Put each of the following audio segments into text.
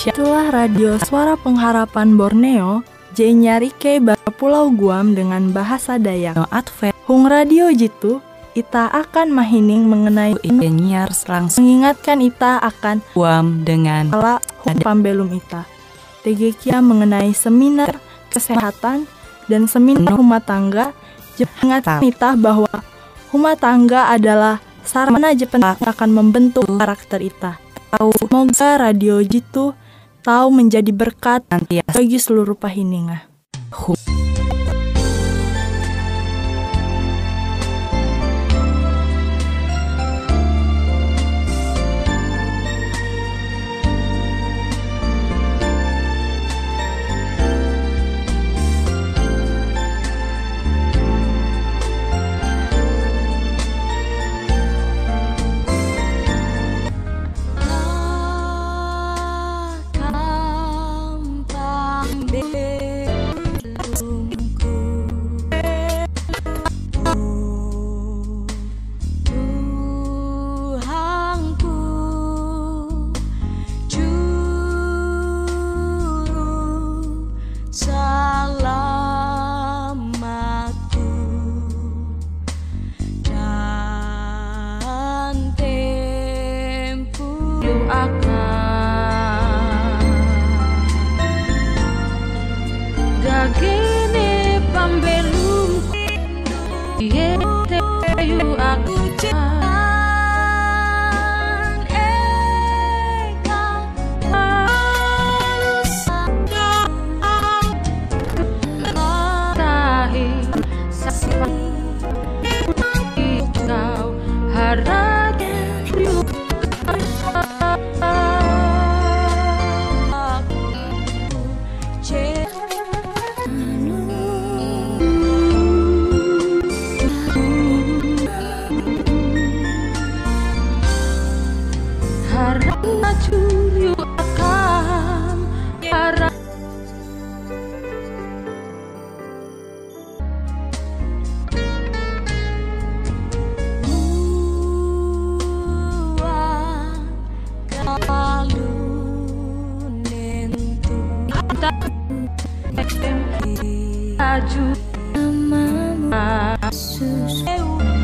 Itulah radio suara pengharapan Borneo, Jenyarike Pulau Guam dengan bahasa Dayak. No Advent. Hung radio jitu, ita akan mahining mengenai penyiar langsung. Mengingatkan ita akan Guam dengan hung pambelum ita. TGK mengenai seminar kesehatan dan seminar rumah tangga. Mengingatkan ita bahwa rumah tangga adalah sarana Jepang akan membentuk karakter ita. Tahu semoga radio jitu tahu menjadi berkat nanti bagi seluruh pahininga. Hung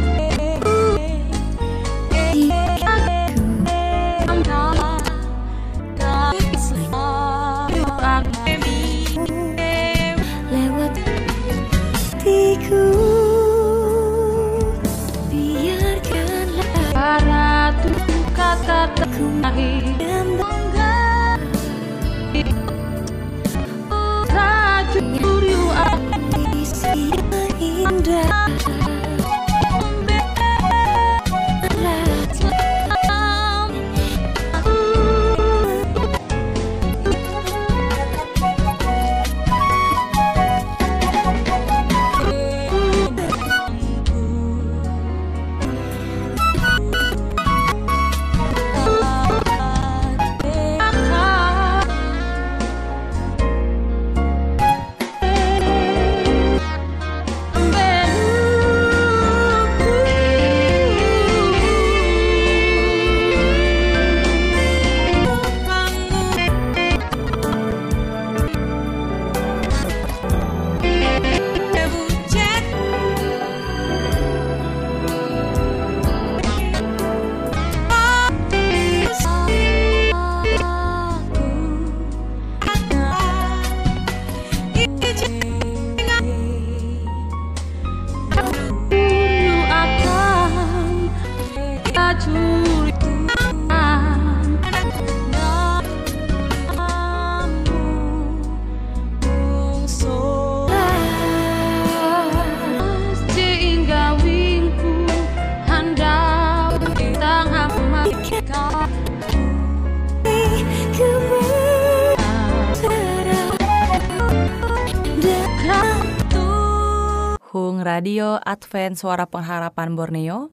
Radio Advent Suara Pengharapan Borneo.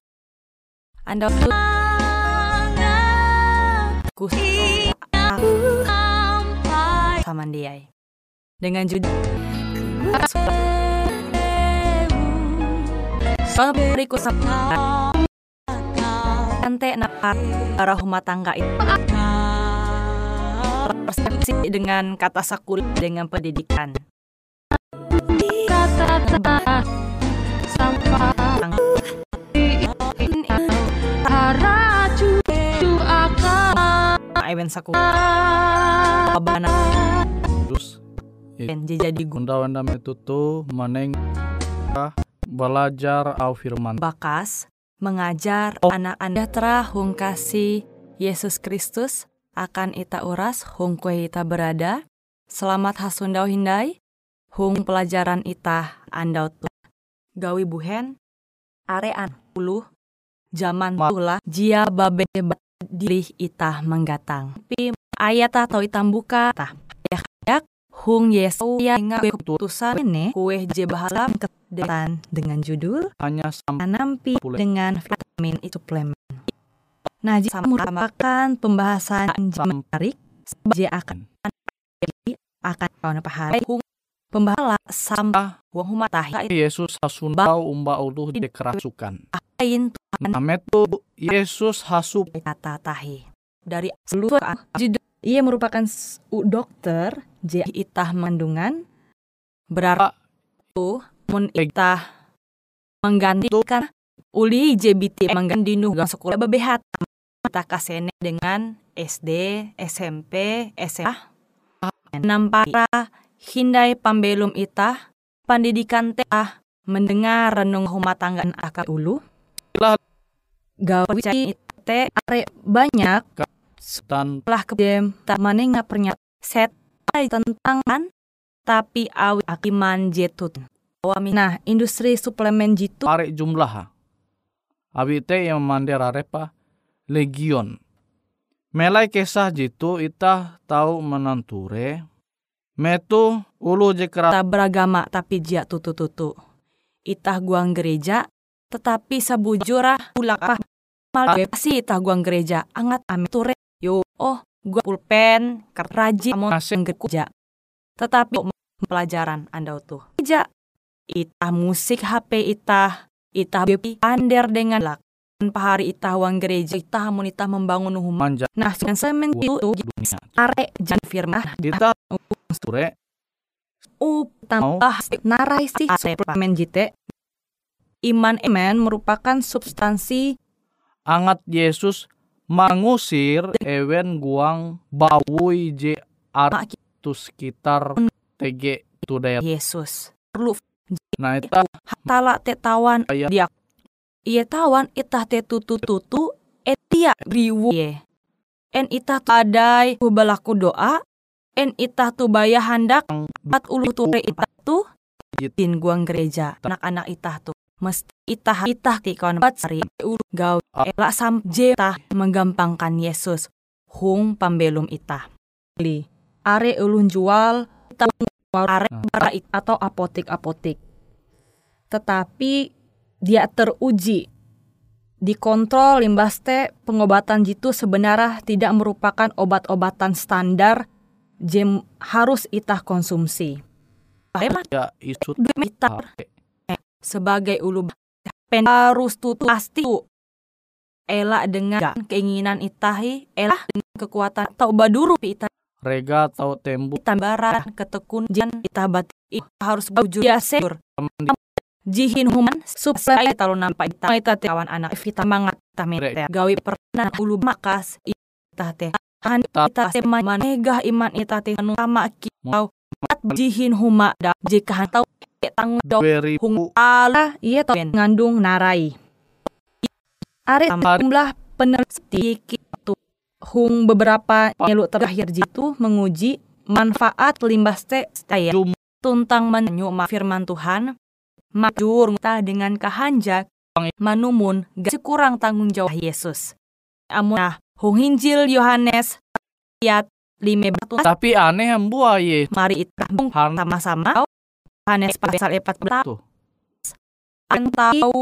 Anda kus samandiai dengan judul berikut Ante napat arah rumah tangga itu persepsi dengan kata sakul dengan pendidikan. kata Terus jadi guna unda-unda metutu maneng belajar au firman bakas mengajar anak-anak telah hung kasih Yesus Kristus akan ita uras hung kue ita berada. Selamat hasundau hindai hung pelajaran ita andau tu. Gawi buhen. Arean puluh zaman Ma- tulah jia babe diri ita menggatang. Pi ayat atau itam buka tah. Yak hung Yesus yang keputusan ini. Kue je bahala kedetan dengan judul hanya sampai nampi dengan vitamin itu suplemen. Nah, jika merupakan pembahasan yang menarik, dia akan akan kawan pahari pembahala sampah wong humatahi Yesus hasundau umba uluh dikerasukan. lain Tuhan. Amet tu Yesus hasup kata tahi. Dari seluruh ia merupakan dokter J itah mengandungan berarti itu mun itah menggantikan uli JBT mengganti nugang sekolah bebehat. Kita kasene dengan SD, SMP, SMA nampara hindai pambelum itah pendidikan teh mendengar renung rumah tanggaan akak ulu Lah. gawe te are banyak dan lah ke dem tak maneh nggak pernyataan set tentang kan tapi awi akiman jetut. Nah, industri suplemen jitu tarik jumlah. Abi te yang mandera repa legion. Melai kesah jitu itah tahu menanture. Metu ulu je keras tak beragama tapi jia tutu-tutu. Itah guang gereja, tetapi sabujurah ulak apa mal pasti itah guang gereja angat ame ture yo oh gua pulpen kerraji amon gereja. Tetapi pelajaran anda tuh. Gereja itah musik HP itah itah bepi pander dengan lak pahari itah wang gereja itah mun itah membangun rumah. Nah, dengan semen itu are jan firman ture up tambah narai sih suplemen jite. Iman emen merupakan substansi angat Yesus mangusir ewen guang bawui je tu sekitar TG tu daya. Yesus. Perlu Nah eta tala te tawan Aya. dia. Iya tawan itah te tutu tutu etia riwu ye. En itah tu adai tu balaku doa. En itah tu baya handak empat ulu ture itah tu tin guang gereja. Anak-anak itah tu mesti itah itah ti kawan bat sari ulu gaw elak sam je tah menggampangkan Yesus. Hung pambelum itah. Li are ulun jual itah are bara it- atau apotik-apotik. Tetapi dia teruji. Dikontrol limbas teh pengobatan jitu sebenarnya tidak merupakan obat-obatan standar jem harus itah konsumsi. Emang ya isu sebagai ulu pen harus tutu pasti elak dengan keinginan itahi elak dengan kekuatan atau baduru itah. Rega atau tembu. Tambaran ketekun jan itah harus bujur. Ya seur jihin human supaya kalau nampak itah. Itah teh kawan anak. Vita mangat itah mete gawi pernah ulu makas. Itah teh han itah teh manegah iman itah teh anu sama kau mat jihin huma da. Jika tau jawab dua ribu hung ala iya tau. Ngandung narai. Are jumlah peneliti itu hung beberapa nyeluk terakhir jitu menguji manfaat limbas teh saya Jum- tuntang menyu ma firman Tuhan majur ta dengan kahanjak manumun gak kurang tanggung jawab Yesus. Amun nah hung Injil Yohanes ayat lima batu tapi aneh yang buah ye mari kita sama-sama. Yohanes pasal 14 tuh. Tahu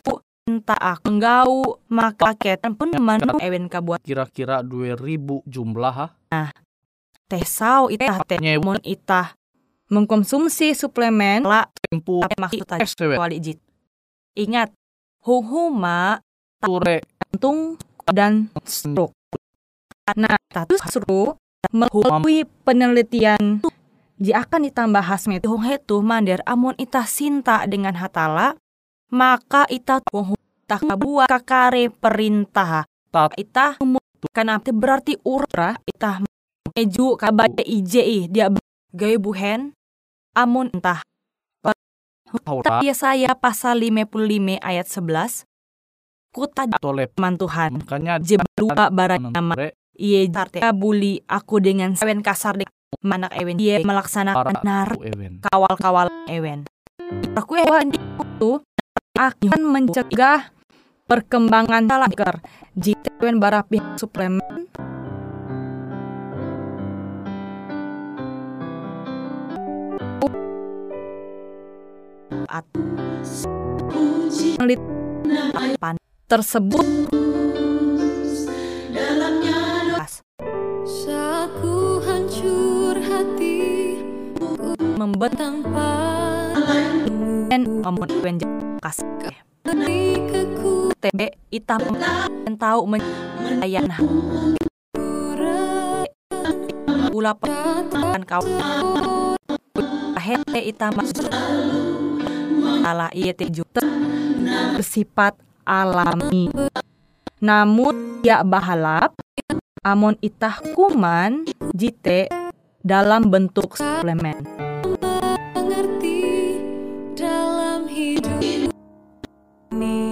entah aku enggau maka ketan pun manu ewen kabuat. Kira-kira dua ribu jumlah ha? Teh sau itah teh Nyewa. mun itah. Mengkonsumsi suplemen la tempu. maksud wali jit. Ingat huma ture. jantung dan stroke nah status stroke melalui penelitian ji akan ditambah hasme hong hetu mandir amun itah sinta dengan hatala maka itah wong tak buat kakare perintah. Tat. itah karena itu berarti ura itah meju kabaya ije dia gaya buhen amun entah. Taurat Yesaya pasal 55 ayat 11 Kuta tolep man Tuhan. makanya Jebluka barat nama Iye jarte buli aku dengan sewen kasar de manak ewen. Iye melaksanakan nar ewen. kawal-kawal ewen. Aku ewan itu akan mencegah perkembangan talaker jika ewen barapi suplemen atau penelitian tersebut membentang dan kemudian kas beri keku TB hitam dan tahu menyayan pula pekan kau. Hete hitam ala teju bersifat alami. Namun ya bahalap amon itah kuman jite dalam bentuk suplemen ini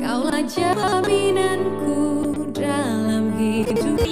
Kaulah jaminanku dalam hidupku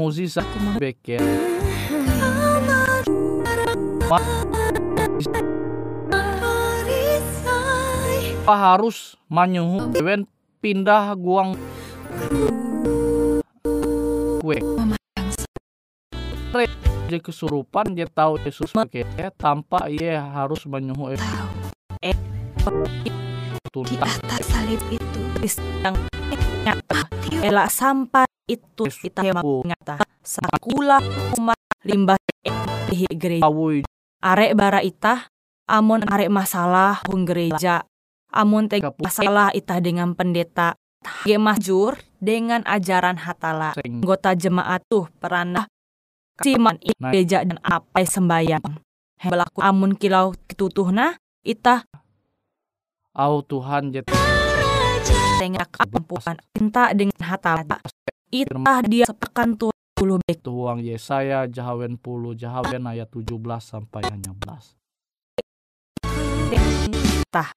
musisa beke perisai apa harus manyuhu ewen pindah guang kue Je kesurupan dia tahu Yesus pakai tanpa ia harus menyuhu Eh, di atas salib itu yang nyata. Ela sampai itu kita Aku. nyata. Sakula umat limbah di gereja. Arek bara itah amun arek masalah hung gereja. Amun Kapu. masalah itah dengan pendeta. Ge majur dengan ajaran hatala. Anggota jemaat tuh peranah siman i Nah. gereja dan apa sembayang belaku amun kilau kitutuhna itah. Au Tuhan jet. Tengah kemampuan minta dengan hatala itah dia sepekan puluh bek. Tuang Yesaya jahawen puluh jahawen ayat 17 sampai hanya belas. Tah.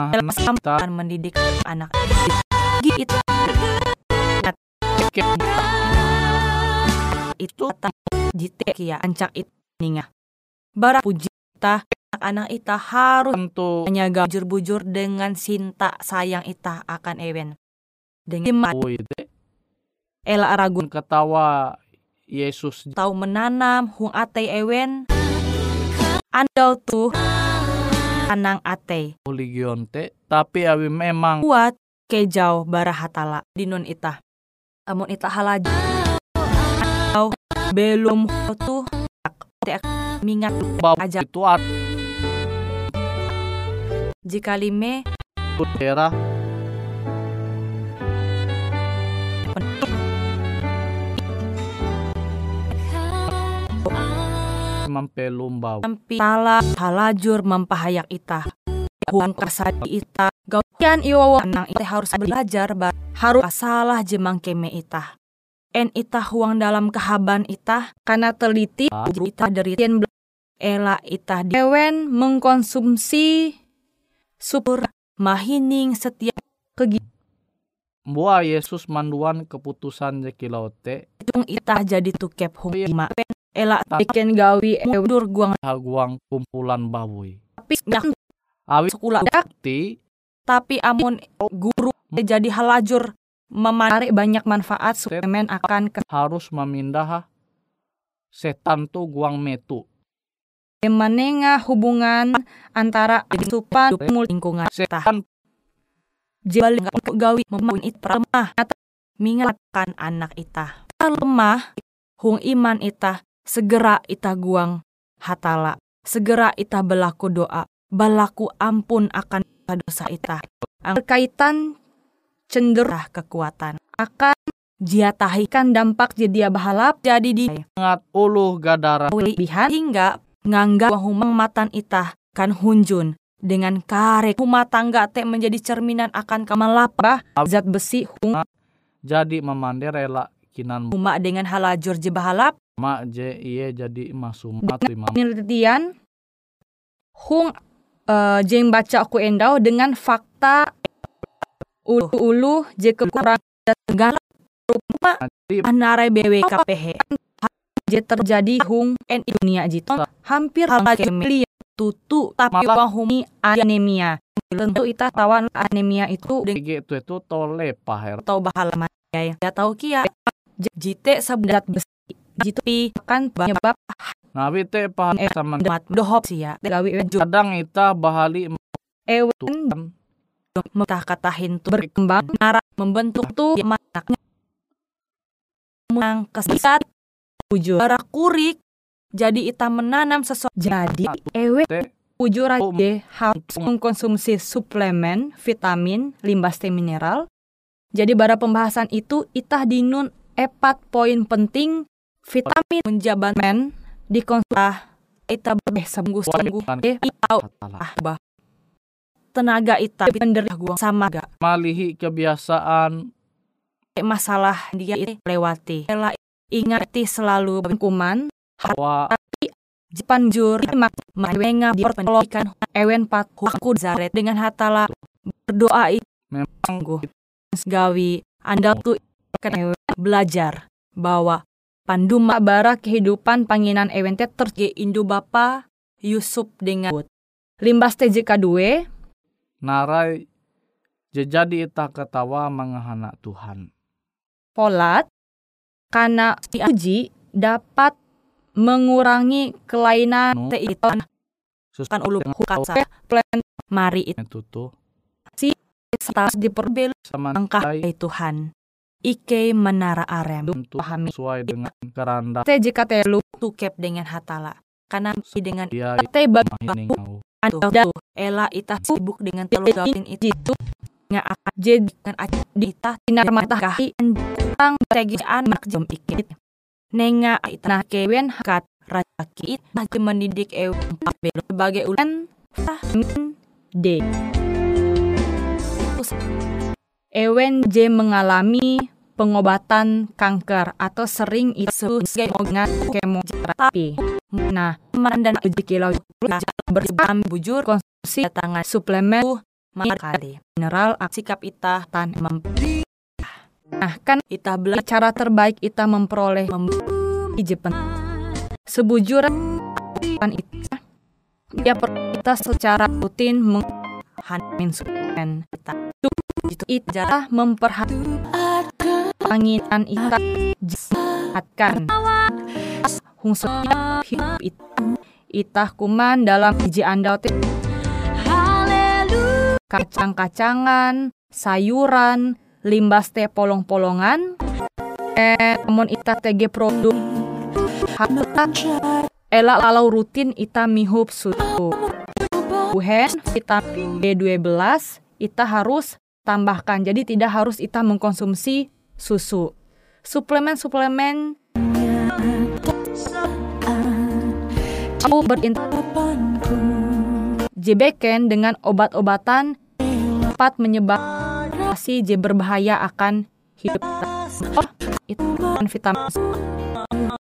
Dalam sampan mendidik anak. Itu kek itu jitek ya ancak itu ninga. Bara puji ita anak ita harus tentu menjaga bujur-bujur dengan cinta sayang ita akan ewen. Dengan teh ela ragun ketawa Yesus. Tahu menanam hung ate ewen. Andal tuh anang ate legion tapi awi memang kuat kejauh bara hatala di nun ita. Amun ita halaj atau belum. Tuh tek mingat bau aja. itu at jika lime daerah. Bau sampai tala halajur mempahayak ita. Huang kasadi ita. Gaukian iwawa nang ita harus belajar bar harus salah jemang keme ita en ita huang dalam kehaban ita karena teliti Ah. ita dari tien bela- ela ita dewen mengkonsumsi supur mahining setiap Buah Yesus manduan keputusan jekilau teh tung ita jadi tukep hung lima ela bikin gawi edur guang. Haguang kumpulan bawui tapi awi sekolah ti tapi amun guru jadi halajur menarik banyak manfaat suplemen akan ke harus memindah setan tuh guang metu. Manenga hubungan antara supan lingkungan setan jebal gawi membangun it pramah atau mengingatkan anak ita lemah hung iman ita segera ita guang hatala segera ita belaku doa balaku ampun akan dosa ita Ang berkaitan cenderung kekuatan akan jiatahikan dampak jadi bahalap jadi di ngat uluh gadara. bihan hingga ngangga humang matan itah kan hunjun. Dengan karek rumah tangga teh menjadi cerminan akan kamalapah. Zat besi hung jadi memandir rela kinan. huma dengan halajur jebahalap mak je iye jadi masumat lima. penelitian hung eh, jeng baca aku endau dengan fakta ulu-ulu je kekurang segala rumah Jadi anare BWKPH je terjadi hung en dunia jitu. Hampir hal kemili tutu tapi Malah- wang humi anemia. Tentu ita tawan anemia itu itu itu tole paher tahu bahalaman ya. Ya tahu kia. Jite seberat besi. Jitu pi kan penyebab nabi teh paham Eh, sama dohop sih gawi wen kadang ita bahali ewen mentah katahin tuh berkembang nara membentuk tuh anaknya menang kesat ujur Bara kurik jadi ita menanam sesuatu. Jadi ewe ujur aja harus mengkonsumsi suplemen vitamin limbah teh mineral. Jadi bara pembahasan itu itah dinun epat poin penting. Vitamin menjaban men dikonsumsi ita berbeh sungguh sungguh Bukan. eh itau katalah ah bah tenaga ita penderita gua sama gak malihi kebiasaan. Masalah dia itu lewati. Ela ingati selalu kuman wa Jepan jur mak mawenga diperpendidikan ewen pat huku zaret dengan hatala Berdoa itu memang gue gawi Anda tuh akan belajar bahwa panduma bara kehidupan panginan ewente terge Indo Bapa Yusuf dengan limbas TJK 2 narai jadi ita ketawa mengahana Tuhan. polat karena diuji dapat mengurangi kelainan No. teitan Susu kan ulu dengan kasa plan mari itu tuh. Serta diperbel sama angkah nilai dari Tuhan. Ike menara arem. Untuk pahami. sesuai dengan keranda. TJK telu tukep dengan hatala. Karena dengan te bagi. Anda ela ita sibuk dengan telugatin itu nga akan jadi dengan aja dita tinar mata kahi tang tegian mak jom ikit nenga ita kewen hakat rajaki bagi mendidik ew papel sebagai ulan min d Ewen J mengalami pengobatan kanker atau sering itu dengan kemoterapi. Nah, teman dan kilau bersebam bujur konsumsi tangan suplemen kali mineral sikap itah tan mem Nah, kan itah belajar cara terbaik itah memperoleh Jepen. Sebujur kan itah dia kita secara rutin menghamin suplemen kita. Itu ijazah memperhatikan panginan ita hidup itu itah kuman dalam biji anda kacang-kacangan sayuran limbas teh polong-polongan eh namun ita tege produk. Elak lalau rutin ita mihup susu buhen vitamin B12 ita harus tambahkan. Jadi tidak harus ita mengkonsumsi susu suplemen-suplemen kamu berinteraksi dengan obat-obatan dapat menyebabkan J berbahaya akan hidup Oh, itu kan vitamin.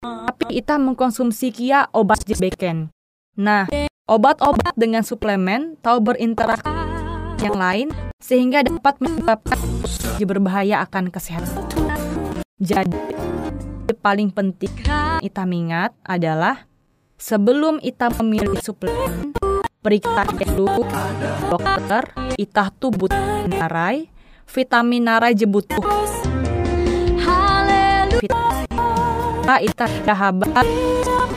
Tapi kita mengkonsumsi kia obat Jebeken. Nah, obat-obat dengan suplemen tahu berinteraksi yang lain sehingga dapat menyebabkan berbahaya akan kesehatan. Jadi, paling penting kita ingat adalah sebelum kita memilih suplemen, periksa dulu dokter, itah tuh butuh narai, vitamin narai je butuh. Itah dahabat,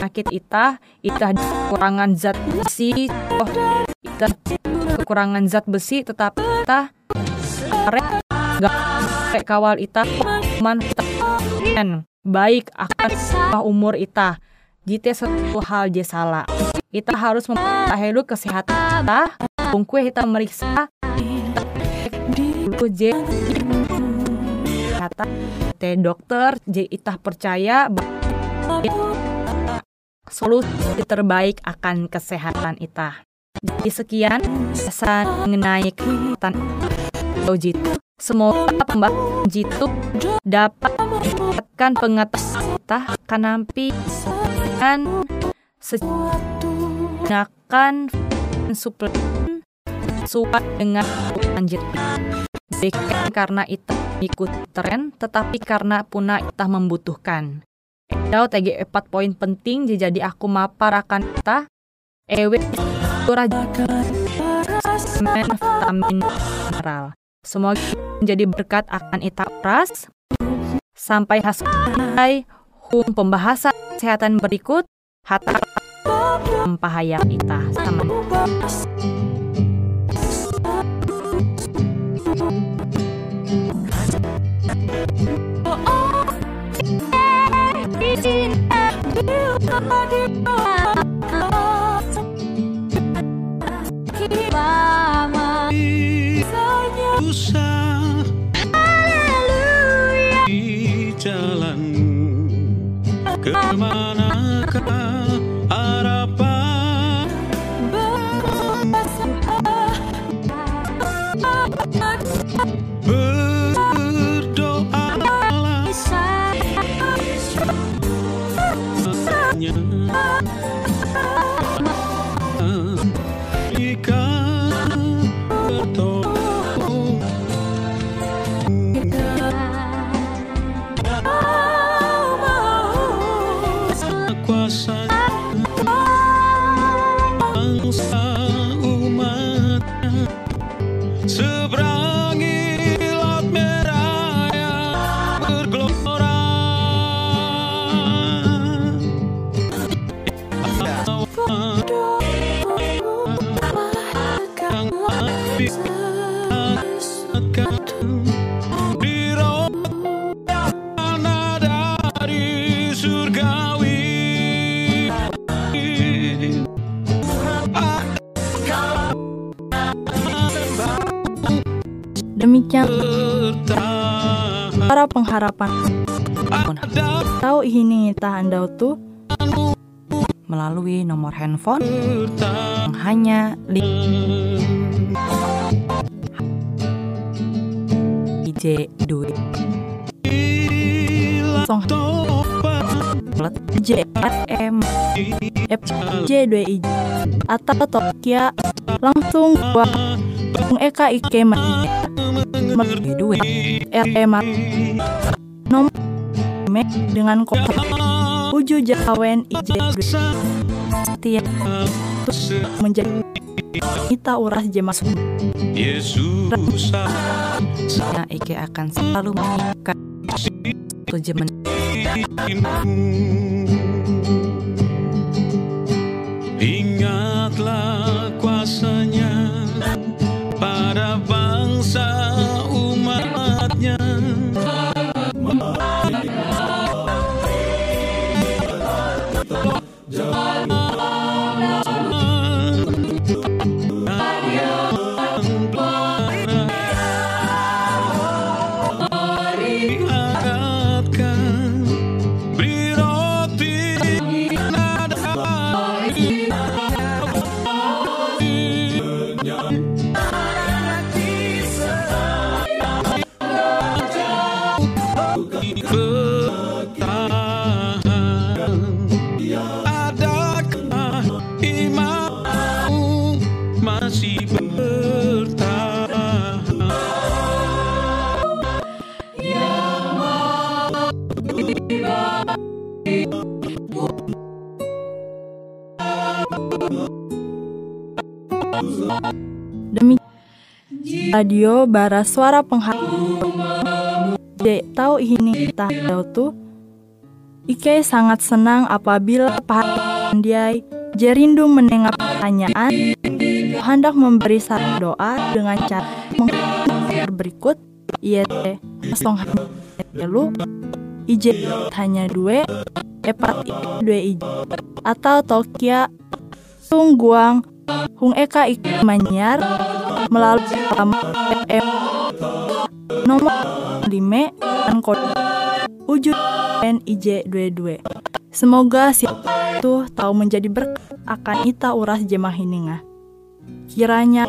sakit itah, itah kekurangan zat besi, oh, itah kekurangan zat besi, tetapi itah gak kawal itah man baik akan umur itah. Jite satu hal je salah. Kita harus memperhatikan kesehatan kita bungkue kita meriksa je kata te dokter je itah percaya solusi terbaik akan kesehatan itah jadi sekian pesan mengenai kesehatan jitu semoga pembahasan jitu dapat mendapatkan pengetahuan kanampi dan gunakan suplemen sesuai dengan lanjut bukan karena itu ikut tren tetapi karena puna kita membutuhkan. Edau TG 4 poin penting jadi aku mapar akan kita. Ewe mineral. Semoga menjadi berkat akan ita pras sampai hasil hum pembahasan kesehatan berikut. Hatta mempahaya ita. Sama. Usah cama. abraço. Pengharapan tahu ini tah andau tuh? Melalui nomor handphone. Yang hanya li IJ duit. Song. let JRM FJ 2 IJ atau Tokia langsung gua Bung Eka Ike di duit nomor me dengan kota Uju Jawen IJ tiap menjadi kita uras jemas Yesus Nah, Ike akan selalu mengikat tujuh menit radio bara suara pengharap Dek tahu ini tak tahu tuh. Ike sangat senang apabila perhatian dia jerindu mendengar pertanyaan. Hendak memberi saran doa dengan cara berikut. Iya teh. Kosong lu. Ij hanya dua epat dua ij atau tokia tungguang hung eka ik manyar melalui FM nomor 5 dan kode wujud NIJ 22. Semoga si itu tahu menjadi berkat akan ita uras jemah ini ngah. Kiranya